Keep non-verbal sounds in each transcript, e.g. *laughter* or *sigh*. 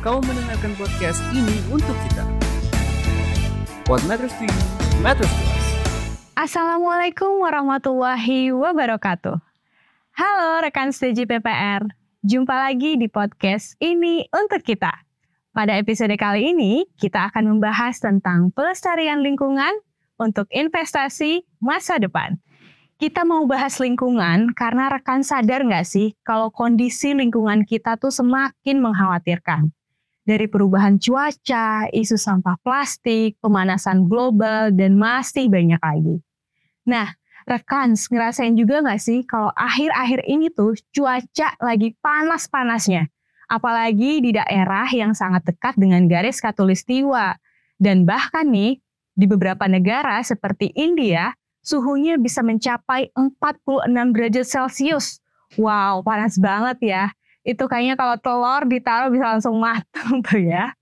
kau mendengarkan podcast ini untuk kita. What matters to you, matters to us. Assalamualaikum warahmatullahi wabarakatuh. Halo rekan studi PPR, jumpa lagi di podcast ini untuk kita. Pada episode kali ini, kita akan membahas tentang pelestarian lingkungan untuk investasi masa depan. Kita mau bahas lingkungan karena rekan sadar nggak sih kalau kondisi lingkungan kita tuh semakin mengkhawatirkan. Dari perubahan cuaca, isu sampah plastik, pemanasan global, dan masih banyak lagi. Nah, rekan ngerasain juga nggak sih kalau akhir-akhir ini tuh cuaca lagi panas-panasnya. Apalagi di daerah yang sangat dekat dengan garis katulistiwa. Dan bahkan nih, di beberapa negara seperti India, suhunya bisa mencapai 46 derajat Celcius. Wow, panas banget ya. Itu kayaknya kalau telur ditaruh bisa langsung matang tuh ya.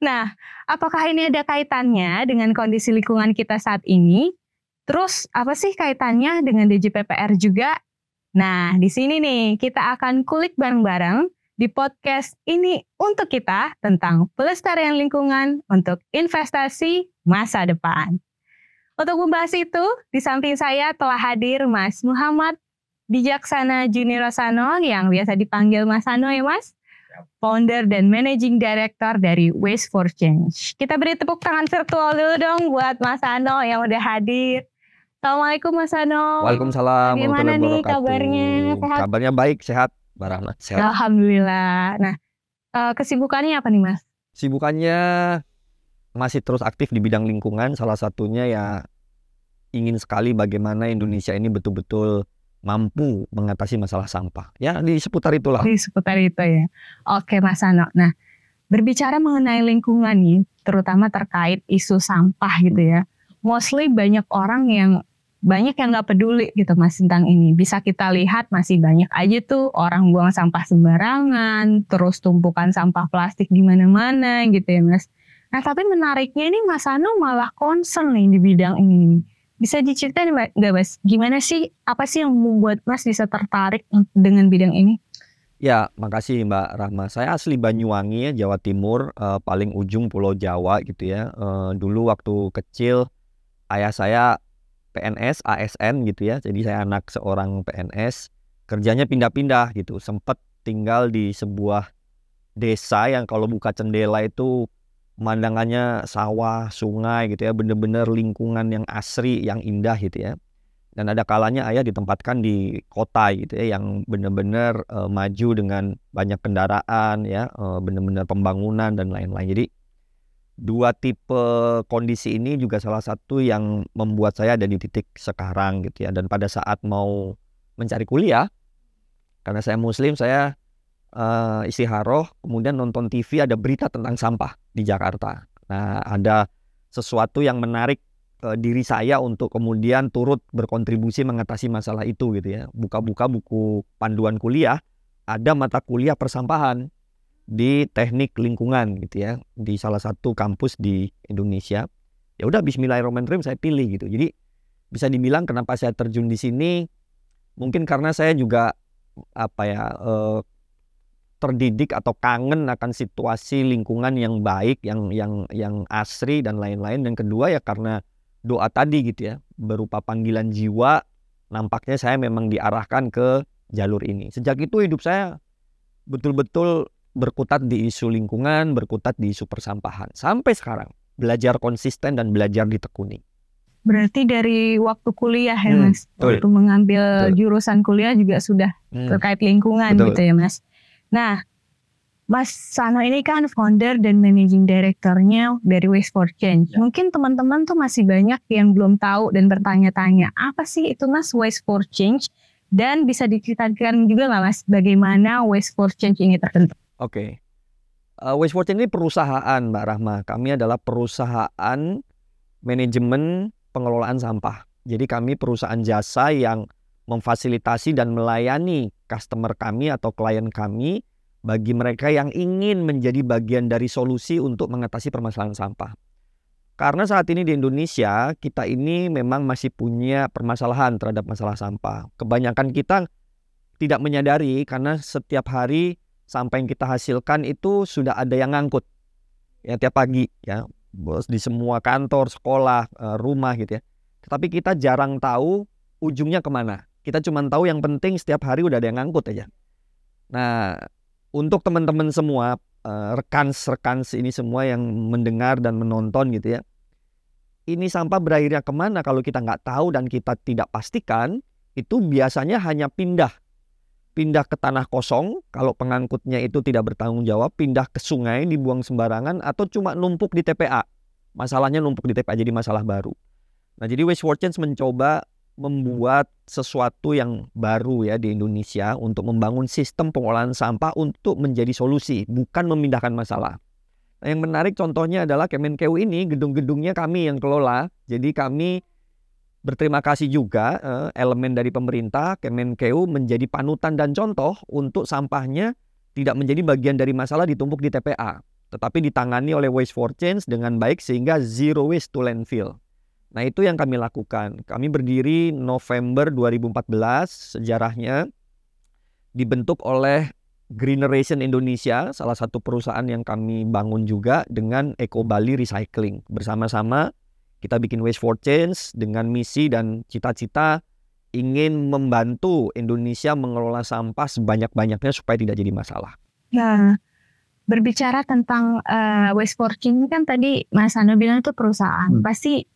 Nah, apakah ini ada kaitannya dengan kondisi lingkungan kita saat ini? Terus apa sih kaitannya dengan DJPPR juga? Nah, di sini nih kita akan kulik bareng-bareng di podcast ini untuk kita tentang pelestarian lingkungan untuk investasi masa depan. Untuk membahas itu, di samping saya telah hadir Mas Muhammad Bijaksana Junior Rosano yang biasa dipanggil Mas Sano ya Mas? Founder dan Managing Director dari Waste for Change. Kita beri tepuk tangan virtual dulu dong buat Mas Sano yang udah hadir. Assalamualaikum Mas Sano. Waalaikumsalam. Gimana nih kabarnya? Sehat? Kabarnya baik, sehat. Barahmat, sehat. Alhamdulillah. Nah, eh, kesibukannya apa nih Mas? Sibukannya masih terus aktif di bidang lingkungan. Salah satunya ya ingin sekali bagaimana Indonesia ini betul-betul mampu mengatasi masalah sampah. Ya di seputar itulah. Di seputar itu ya. Oke Mas Ano. Nah, berbicara mengenai lingkungan nih, terutama terkait isu sampah gitu ya. Mostly banyak orang yang banyak yang nggak peduli gitu mas tentang ini. Bisa kita lihat masih banyak aja tuh orang buang sampah sembarangan, terus tumpukan sampah plastik di mana-mana gitu ya mas. Nah tapi menariknya ini Mas Ano malah concern nih di bidang ini. Bisa diceritain nggak mas, gimana sih, apa sih yang membuat mas bisa tertarik dengan bidang ini? Ya, makasih Mbak Rahma. Saya asli Banyuwangi Jawa Timur, eh, paling ujung Pulau Jawa gitu ya. Eh, dulu waktu kecil ayah saya PNS, ASN gitu ya. Jadi saya anak seorang PNS, kerjanya pindah-pindah gitu. Sempat tinggal di sebuah desa yang kalau buka jendela itu pemandangannya sawah, sungai gitu ya, bener-bener lingkungan yang asri, yang indah gitu ya. Dan ada kalanya ayah ditempatkan di kota gitu ya, yang bener-bener uh, maju dengan banyak kendaraan ya, uh, bener-bener pembangunan dan lain-lain. Jadi dua tipe kondisi ini juga salah satu yang membuat saya ada di titik sekarang gitu ya. Dan pada saat mau mencari kuliah, karena saya Muslim, saya uh, istiharoh, kemudian nonton TV ada berita tentang sampah di Jakarta. Nah, ada sesuatu yang menarik uh, diri saya untuk kemudian turut berkontribusi mengatasi masalah itu gitu ya. Buka-buka buku panduan kuliah, ada mata kuliah persampahan di teknik lingkungan gitu ya di salah satu kampus di Indonesia. Ya udah Bismillahirrahmanirrahim saya pilih gitu. Jadi bisa dibilang kenapa saya terjun di sini mungkin karena saya juga apa ya eh, terdidik atau kangen akan situasi lingkungan yang baik, yang yang yang asri dan lain-lain. Dan kedua ya karena doa tadi gitu ya berupa panggilan jiwa. Nampaknya saya memang diarahkan ke jalur ini. Sejak itu hidup saya betul-betul berkutat di isu lingkungan, berkutat di isu persampahan. Sampai sekarang belajar konsisten dan belajar ditekuni. Berarti dari waktu kuliah ya hmm, Mas, betul. waktu mengambil betul. jurusan kuliah juga sudah hmm, terkait lingkungan betul. gitu ya Mas. Nah, Mas Sano ini kan founder dan managing directornya dari Waste for Change. Ya. Mungkin teman-teman tuh masih banyak yang belum tahu dan bertanya-tanya, apa sih itu Mas Waste for Change? Dan bisa diceritakan juga nggak Mas, bagaimana Waste for Change ini terbentuk? Oke. Okay. Uh, Waste for Change ini perusahaan Mbak Rahma. Kami adalah perusahaan manajemen pengelolaan sampah. Jadi kami perusahaan jasa yang memfasilitasi dan melayani customer kami atau klien kami bagi mereka yang ingin menjadi bagian dari solusi untuk mengatasi permasalahan sampah. Karena saat ini di Indonesia kita ini memang masih punya permasalahan terhadap masalah sampah. Kebanyakan kita tidak menyadari karena setiap hari sampah yang kita hasilkan itu sudah ada yang ngangkut ya tiap pagi ya di semua kantor sekolah eh, rumah gitu ya tetapi kita jarang tahu ujungnya ke mana kita cuma tahu yang penting setiap hari udah ada yang ngangkut aja nah untuk teman-teman semua eh, rekan-rekan ini semua yang mendengar dan menonton gitu ya ini sampah berakhirnya ke mana kalau kita nggak tahu dan kita tidak pastikan itu biasanya hanya pindah pindah ke tanah kosong kalau pengangkutnya itu tidak bertanggung jawab, pindah ke sungai dibuang sembarangan atau cuma numpuk di TPA. Masalahnya numpuk di TPA jadi masalah baru. Nah, jadi Waste for mencoba membuat sesuatu yang baru ya di Indonesia untuk membangun sistem pengolahan sampah untuk menjadi solusi, bukan memindahkan masalah. Nah, yang menarik contohnya adalah Kemenkeu ini gedung-gedungnya kami yang kelola. Jadi kami Berterima kasih juga eh, elemen dari pemerintah Kemenkeu menjadi panutan dan contoh untuk sampahnya tidak menjadi bagian dari masalah ditumpuk di TPA, tetapi ditangani oleh Waste for Change dengan baik sehingga zero waste to landfill. Nah, itu yang kami lakukan. Kami berdiri November 2014, sejarahnya dibentuk oleh Greeneration Indonesia, salah satu perusahaan yang kami bangun juga dengan Eco Bali Recycling. Bersama-sama kita bikin Waste for Change dengan misi dan cita-cita ingin membantu Indonesia mengelola sampah sebanyak-banyaknya supaya tidak jadi masalah. Nah, berbicara tentang uh, Waste for Change kan tadi Mas Ando bilang itu perusahaan. Hmm. Pasti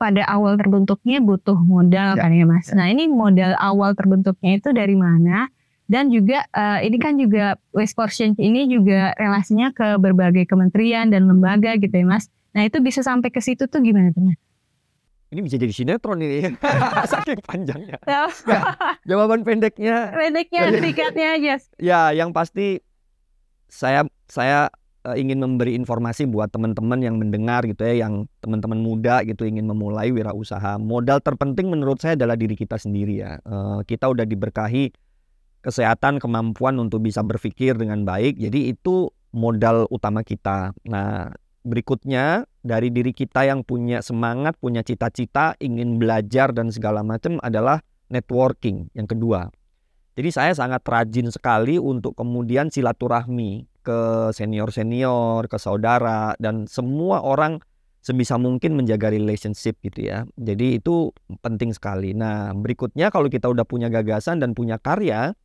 pada awal terbentuknya butuh modal ya, kan ya Mas. Ya. Nah, ini modal awal terbentuknya itu dari mana? Dan juga uh, ini kan juga Waste for Change ini juga relasinya ke berbagai kementerian dan lembaga gitu ya Mas. Nah itu bisa sampai ke situ tuh gimana tuh? Ini bisa jadi sinetron ini, *laughs* saking panjangnya. ya, jawaban pendeknya. Pendeknya, singkatnya aja. Ya, yang pasti saya saya uh, ingin memberi informasi buat teman-teman yang mendengar gitu ya, yang teman-teman muda gitu ingin memulai wirausaha. Modal terpenting menurut saya adalah diri kita sendiri ya. Uh, kita udah diberkahi kesehatan, kemampuan untuk bisa berpikir dengan baik. Jadi itu modal utama kita. Nah, berikutnya dari diri kita yang punya semangat, punya cita-cita, ingin belajar dan segala macam adalah networking yang kedua. Jadi saya sangat rajin sekali untuk kemudian silaturahmi ke senior-senior, ke saudara dan semua orang sebisa mungkin menjaga relationship gitu ya. Jadi itu penting sekali. Nah, berikutnya kalau kita udah punya gagasan dan punya karya,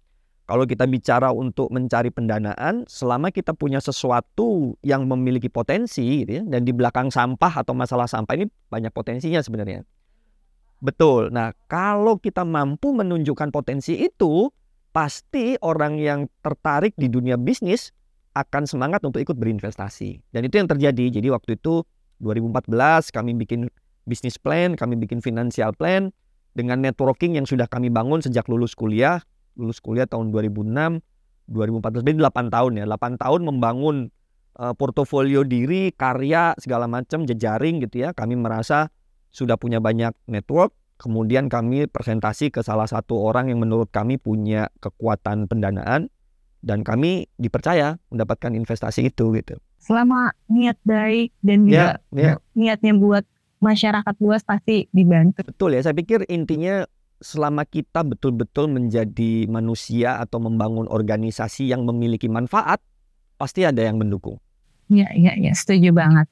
kalau kita bicara untuk mencari pendanaan, selama kita punya sesuatu yang memiliki potensi, gitu ya, dan di belakang sampah atau masalah sampah ini banyak potensinya sebenarnya. Betul. Nah, kalau kita mampu menunjukkan potensi itu, pasti orang yang tertarik di dunia bisnis akan semangat untuk ikut berinvestasi. Dan itu yang terjadi. Jadi waktu itu 2014 kami bikin bisnis plan, kami bikin financial plan dengan networking yang sudah kami bangun sejak lulus kuliah lulus kuliah tahun 2006, 2014, jadi 8 tahun ya. 8 tahun membangun uh, portofolio diri, karya, segala macam, jejaring gitu ya. Kami merasa sudah punya banyak network, kemudian kami presentasi ke salah satu orang yang menurut kami punya kekuatan pendanaan dan kami dipercaya mendapatkan investasi itu gitu. Selama niat baik dan juga yeah, yeah. niatnya buat masyarakat luas pasti dibantu. Betul ya, saya pikir intinya selama kita betul-betul menjadi manusia atau membangun organisasi yang memiliki manfaat, pasti ada yang mendukung. Iya, iya, iya, setuju banget.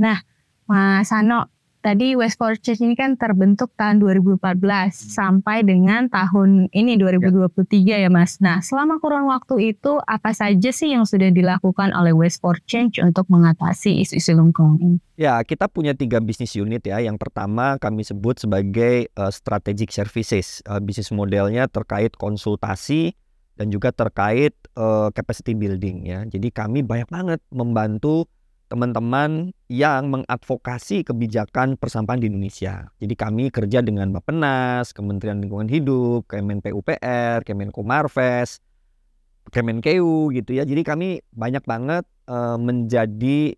Nah, Mas Sano, tadi West for Church ini kan terbentuk tahun 2014 hmm. sampai dengan tahun ini 2023 ya. ya Mas. Nah selama kurun waktu itu apa saja sih yang sudah dilakukan oleh West for Change untuk mengatasi isu-isu lingkungan ini? Ya kita punya tiga bisnis unit ya. Yang pertama kami sebut sebagai uh, strategic services. Uh, bisnis modelnya terkait konsultasi dan juga terkait uh, capacity building ya. Jadi kami banyak banget membantu teman-teman yang mengadvokasi kebijakan persampahan di Indonesia. Jadi kami kerja dengan Bappenas, Kementerian Lingkungan Hidup, Kemen PUPR, Kemenko Marves, Kemenkeu gitu ya. Jadi kami banyak banget uh, menjadi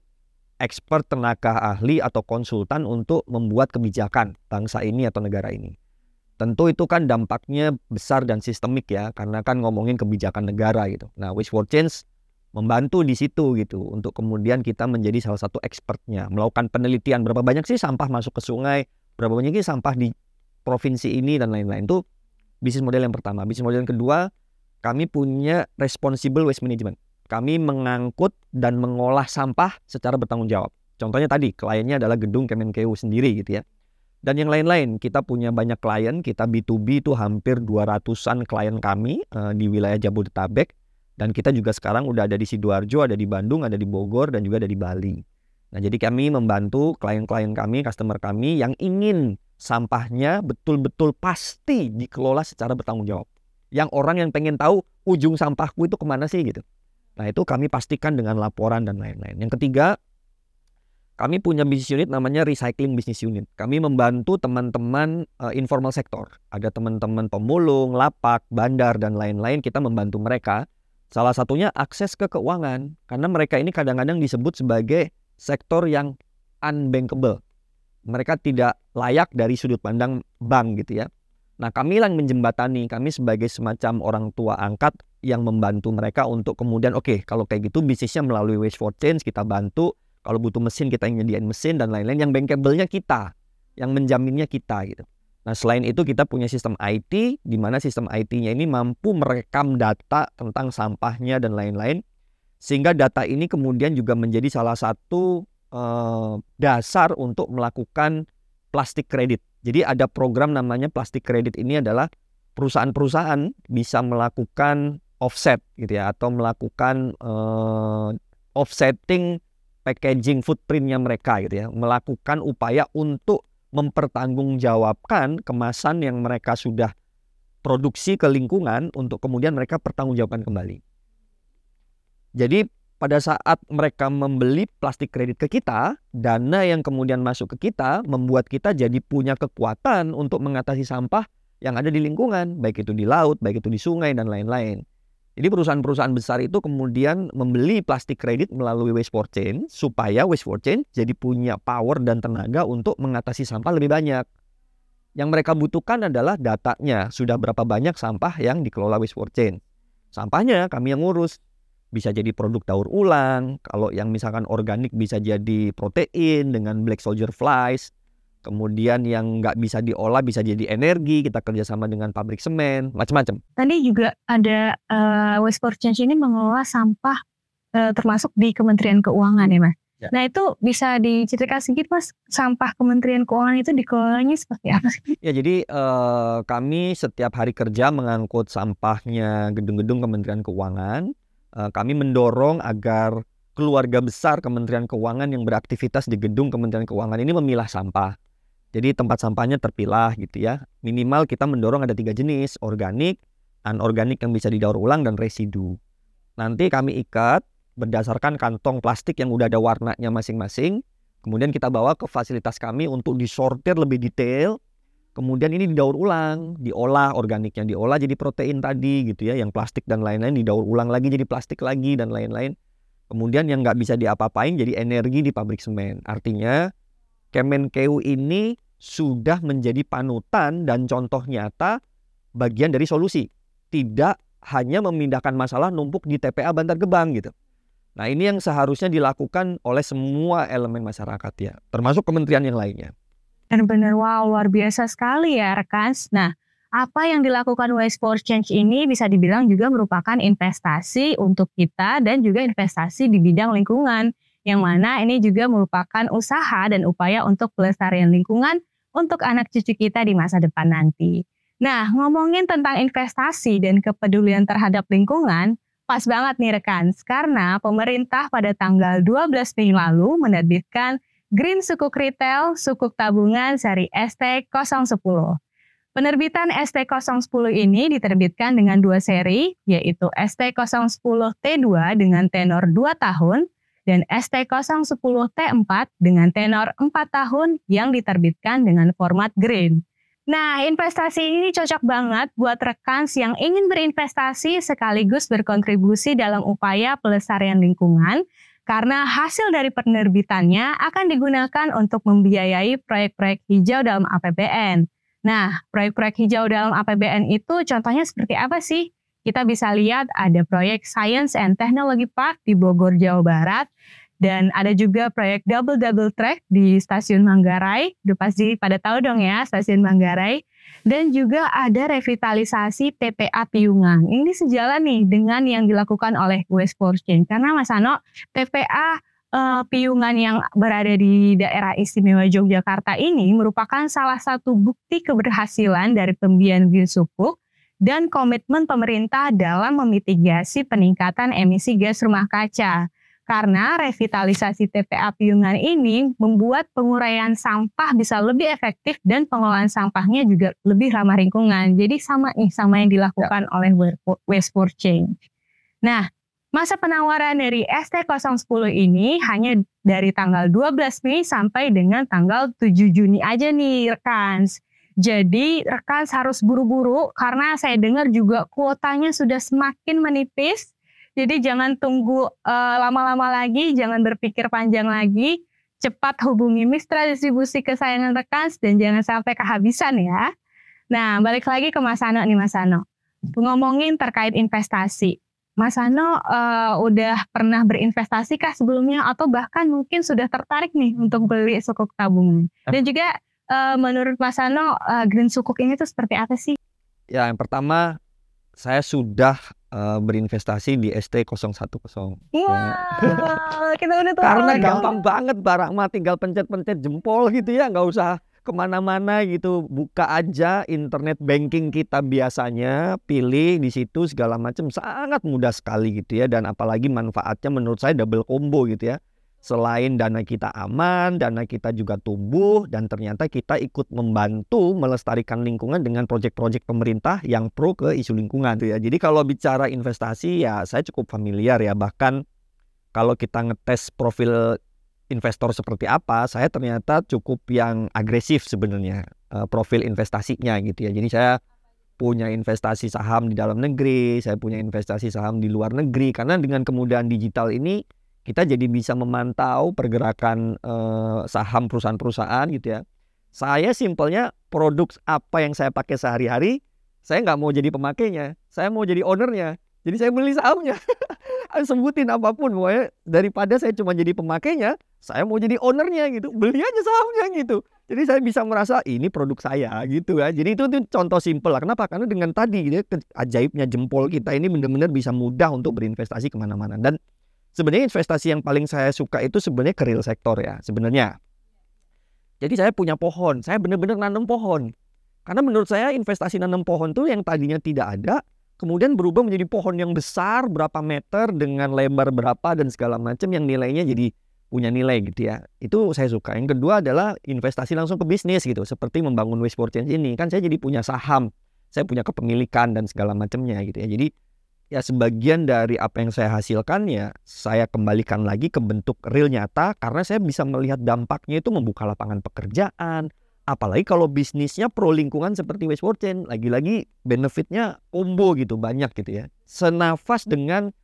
expert tenaga ahli atau konsultan untuk membuat kebijakan bangsa ini atau negara ini. Tentu itu kan dampaknya besar dan sistemik ya, karena kan ngomongin kebijakan negara gitu. Nah, Wish for Change membantu di situ gitu untuk kemudian kita menjadi salah satu expertnya melakukan penelitian berapa banyak sih sampah masuk ke sungai berapa banyak sih sampah di provinsi ini dan lain-lain itu bisnis model yang pertama bisnis model yang kedua kami punya responsible waste management Kami mengangkut dan mengolah sampah secara bertanggung jawab. Contohnya tadi, kliennya adalah gedung Kemenkeu sendiri gitu ya. Dan yang lain-lain, kita punya banyak klien, kita B2B itu hampir 200-an klien kami uh, di wilayah Jabodetabek. Dan kita juga sekarang udah ada di Sidoarjo, ada di Bandung, ada di Bogor, dan juga ada di Bali. Nah, jadi kami membantu klien-klien kami, customer kami yang ingin sampahnya betul-betul pasti dikelola secara bertanggung jawab. Yang orang yang pengen tahu ujung sampahku itu ke mana sih gitu. Nah, itu kami pastikan dengan laporan dan lain-lain. Yang ketiga, kami punya bisnis unit namanya recycling business unit. Kami membantu teman-teman uh, informal sektor. Ada teman-teman pemulung, lapak, bandar dan lain-lain. Kita membantu mereka. Salah satunya akses ke keuangan karena mereka ini kadang-kadang disebut sebagai sektor yang unbankable. Mereka tidak layak dari sudut pandang bank gitu ya. Nah, kami yang menjembatani, kami sebagai semacam orang tua angkat yang membantu mereka untuk kemudian oke, okay, kalau kayak gitu bisnisnya melalui waste for change kita bantu kalau butuh mesin kita yang nyediain mesin dan lain-lain. Yang bankable-nya kita, yang menjaminnya kita gitu. Nah selain itu kita punya sistem IT di mana sistem IT-nya ini mampu merekam data tentang sampahnya dan lain-lain sehingga data ini kemudian juga menjadi salah satu eh, dasar untuk melakukan plastik kredit. Jadi ada program namanya plastik kredit ini adalah perusahaan-perusahaan bisa melakukan offset gitu ya atau melakukan eh, offsetting packaging footprintnya mereka gitu ya, melakukan upaya untuk mempertanggungjawabkan kemasan yang mereka sudah produksi ke lingkungan untuk kemudian mereka pertanggungjawabkan kembali. Jadi pada saat mereka membeli plastik kredit ke kita, dana yang kemudian masuk ke kita membuat kita jadi punya kekuatan untuk mengatasi sampah yang ada di lingkungan, baik itu di laut, baik itu di sungai dan lain-lain. Jadi perusahaan-perusahaan besar itu kemudian membeli plastik kredit melalui waste for change supaya waste for change jadi punya power dan tenaga untuk mengatasi sampah lebih banyak. Yang mereka butuhkan adalah datanya, sudah berapa banyak sampah yang dikelola waste for change. Sampahnya kami yang ngurus. Bisa jadi produk daur ulang, kalau yang misalkan organik bisa jadi protein dengan black soldier flies, kemudian yang nggak bisa diolah bisa jadi energi kita kerjasama dengan pabrik semen macam-macam tadi juga ada uh, waste for change ini mengelola sampah uh, termasuk di Kementerian Keuangan ya mas ya. nah itu bisa diceritakan sedikit mas sampah Kementerian Keuangan itu dikelolanya seperti apa sih ya jadi uh, kami setiap hari kerja mengangkut sampahnya gedung-gedung Kementerian Keuangan uh, kami mendorong agar keluarga besar Kementerian Keuangan yang beraktivitas di gedung Kementerian Keuangan ini memilah sampah. Jadi tempat sampahnya terpilah gitu ya. Minimal kita mendorong ada tiga jenis, organik, anorganik yang bisa didaur ulang, dan residu. Nanti kami ikat berdasarkan kantong plastik yang udah ada warnanya masing-masing. Kemudian kita bawa ke fasilitas kami untuk disortir lebih detail. Kemudian ini didaur ulang, diolah organiknya, diolah jadi protein tadi gitu ya. Yang plastik dan lain-lain didaur ulang lagi jadi plastik lagi dan lain-lain. Kemudian yang nggak bisa diapa-apain jadi energi di pabrik semen. Artinya Kemenkeu ini sudah menjadi panutan dan contoh nyata bagian dari solusi. Tidak hanya memindahkan masalah numpuk di TPA Bantar Gebang gitu. Nah ini yang seharusnya dilakukan oleh semua elemen masyarakat ya, termasuk kementerian yang lainnya. Dan benar wow luar biasa sekali ya rekan. Nah apa yang dilakukan Waste for Change ini bisa dibilang juga merupakan investasi untuk kita dan juga investasi di bidang lingkungan. Yang mana ini juga merupakan usaha dan upaya untuk pelestarian lingkungan untuk anak cucu kita di masa depan nanti. Nah, ngomongin tentang investasi dan kepedulian terhadap lingkungan, pas banget nih rekan, karena pemerintah pada tanggal 12 Mei lalu menerbitkan Green Sukuk Retail Sukuk Tabungan seri ST010. Penerbitan ST010 ini diterbitkan dengan dua seri, yaitu ST010T2 dengan tenor 2 tahun dan ST010T4 dengan tenor 4 tahun yang diterbitkan dengan format green. Nah, investasi ini cocok banget buat rekan yang ingin berinvestasi sekaligus berkontribusi dalam upaya pelestarian lingkungan karena hasil dari penerbitannya akan digunakan untuk membiayai proyek-proyek hijau dalam APBN. Nah, proyek-proyek hijau dalam APBN itu contohnya seperti apa sih? Kita bisa lihat ada proyek Science and Technology Park di Bogor, Jawa Barat, dan ada juga proyek Double Double Track di Stasiun Manggarai. Udah pasti pada tahu dong ya Stasiun Manggarai. Dan juga ada revitalisasi TPA Piungan. Ini sejalan nih dengan yang dilakukan oleh West Fortune. Karena Mas Ano, TPA uh, Piungan yang berada di daerah istimewa Yogyakarta ini merupakan salah satu bukti keberhasilan dari pembiayaan Wilsukuk dan komitmen pemerintah dalam memitigasi peningkatan emisi gas rumah kaca. Karena revitalisasi TPA Piungan ini membuat penguraian sampah bisa lebih efektif dan pengelolaan sampahnya juga lebih ramah lingkungan. Jadi sama nih sama yang dilakukan ya. oleh Waste for Change. Nah, masa penawaran dari ST010 ini hanya dari tanggal 12 Mei sampai dengan tanggal 7 Juni aja nih rekans. Jadi rekan harus buru-buru karena saya dengar juga kuotanya sudah semakin menipis. Jadi jangan tunggu eh, lama-lama uh, lagi, jangan berpikir panjang lagi. Cepat hubungi mitra distribusi kesayangan rekan dan jangan sampai kehabisan ya. Nah, balik lagi ke Mas Ano nih Mas Ano. Ngomongin terkait investasi. Mas Ano uh, udah pernah berinvestasi kah sebelumnya atau bahkan mungkin sudah tertarik nih untuk beli sukuk tabungan? Dan juga uh, menurut Mas Ano uh, Green Sukuk ini tuh seperti apa sih? Ya, yang pertama saya sudah uh, berinvestasi di ST010. Wow, ya. kita udah tahu. Karena gampang banget barang mah tinggal pencet-pencet jempol gitu ya, nggak usah ke mana-mana gitu buka aja internet banking kita biasanya pilih di situ segala macam sangat mudah sekali gitu ya dan apalagi manfaatnya menurut saya double combo gitu ya Selain dana kita aman, dana kita juga tumbuh, dan ternyata kita ikut membantu melestarikan lingkungan dengan proyek-proyek pemerintah yang pro ke isu lingkungan. Ya. Jadi kalau bicara investasi ya saya cukup familiar ya. Bahkan kalau kita ngetes profil investor seperti apa, saya ternyata cukup yang agresif sebenarnya uh, profil investasinya gitu ya. Jadi saya punya investasi saham di dalam negeri, saya punya investasi saham di luar negeri karena dengan kemudahan digital ini kita jadi bisa memantau pergerakan eh, saham perusahaan-perusahaan gitu ya. Saya simpelnya produk apa yang saya pakai sehari-hari, saya nggak mau jadi pemakainya, saya mau jadi ownernya. Jadi saya beli sahamnya. *laughs* Sebutin apa pun, pokoknya daripada saya cuma jadi pemakainya, saya mau jadi ownernya gitu. Beli aja sahamnya gitu. Jadi saya bisa merasa ini produk saya gitu ya. Jadi itu, itu contoh simpel lah. Kenapa? Karena dengan tadi gitu, ajaibnya jempol kita ini benar-benar bisa mudah untuk berinvestasi ke mana-mana. Dan sebenarnya investasi yang paling saya suka itu sebenarnya ke real sektor ya sebenarnya. Jadi saya punya pohon, saya benar-benar nanam pohon. Karena menurut saya investasi nanam pohon tuh yang tadinya tidak ada, kemudian berubah menjadi pohon yang besar berapa meter dengan lebar berapa dan segala macam yang nilainya jadi punya nilai gitu ya. Itu saya suka. Yang kedua adalah investasi langsung ke bisnis gitu, seperti membangun waste ini. Kan saya jadi punya saham, saya punya kepemilikan dan segala macamnya gitu ya. Jadi ya sebagian dari apa yang saya hasilkan ya saya kembalikan lagi ke bentuk real nyata karena saya bisa melihat dampaknya itu membuka lapangan pekerjaan. Apalagi kalau bisnisnya pro lingkungan seperti Waste Change lagi-lagi benefitnya combo gitu banyak gitu ya. Senafas dengan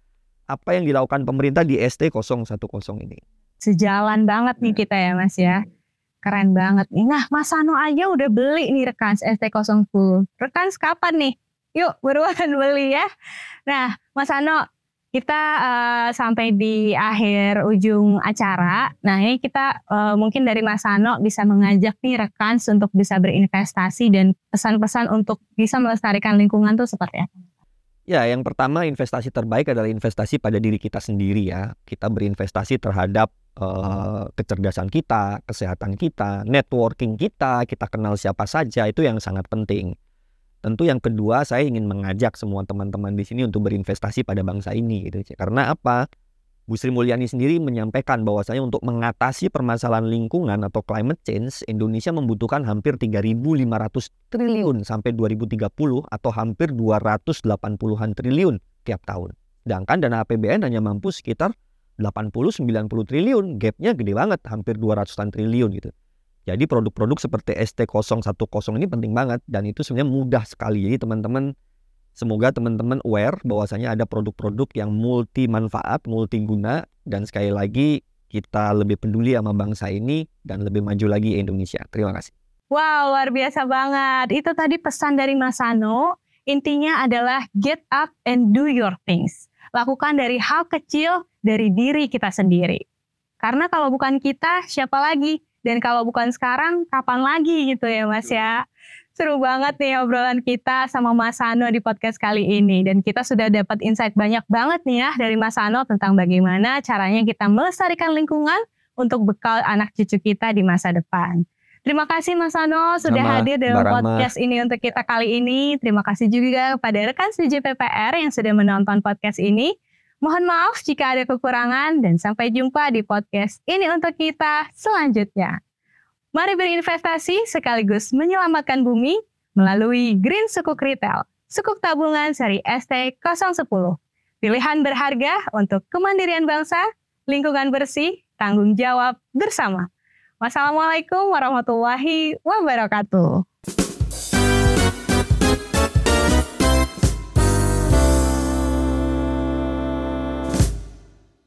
apa yang dilakukan pemerintah di ST010 ini. Sejalan banget nih kita ya mas ya. Keren banget nih. Nah Mas Sano aja udah beli nih rekan ST010 rekan kapan nih yuk beruang beli ya. Nah, Mas Ano, kita uh, sampai di akhir ujung acara. Nah, ini kita uh, mungkin dari Mas Ano bisa mengajak nih rekan untuk bisa berinvestasi dan pesan-pesan untuk bisa melestarikan lingkungan tuh seperti apa? Ya, yang pertama investasi terbaik adalah investasi pada diri kita sendiri ya. Kita berinvestasi terhadap uh, kecerdasan kita, kesehatan kita, networking kita, kita kenal siapa saja itu yang sangat penting. Tentu yang kedua saya ingin mengajak semua teman-teman di sini untuk berinvestasi pada bangsa ini gitu. Karena apa? Bu Sri Mulyani sendiri menyampaikan bahwasanya untuk mengatasi permasalahan lingkungan atau climate change, Indonesia membutuhkan hampir 3.500 triliun sampai 2030 atau hampir 280-an triliun tiap tahun. Sedangkan dana APBN hanya mampu sekitar 80-90 triliun, gapnya gede banget, hampir 200-an triliun gitu. Jadi produk-produk seperti ST010 ini penting banget dan itu sebenarnya mudah sekali. Jadi teman-teman semoga teman-teman aware bahwasanya ada produk-produk yang multi manfaat, multi guna dan sekali lagi kita lebih peduli sama bangsa ini dan lebih maju lagi Indonesia. Terima kasih. Wow, luar biasa banget. Itu tadi pesan dari Mas Sano. Intinya adalah get up and do your things. Lakukan dari hal kecil dari diri kita sendiri. Karena kalau bukan kita, siapa lagi? Dan kalau bukan sekarang, kapan lagi gitu ya Mas ya. Seru banget nih obrolan kita sama Mas Sano di podcast kali ini. Dan kita sudah dapat insight banyak banget nih ya dari Mas Sano tentang bagaimana caranya kita melestarikan lingkungan untuk bekal anak cucu kita di masa depan. Terima kasih Mas Sano sudah Sama, hadir dalam Mbak Rahma. podcast ini untuk kita kali ini. Terima kasih juga kepada rekan setuju PPR yang sudah menonton podcast ini. Mohon maaf jika ada kekurangan dan sampai jumpa di podcast ini untuk kita selanjutnya. Mari berinvestasi sekaligus menyelamatkan bumi melalui Green Sukuk Retail, sukuk tabungan seri ST010. Pilihan berharga untuk kemandirian bangsa, lingkungan bersih, tanggung jawab bersama. Wassalamualaikum warahmatullahi wabarakatuh.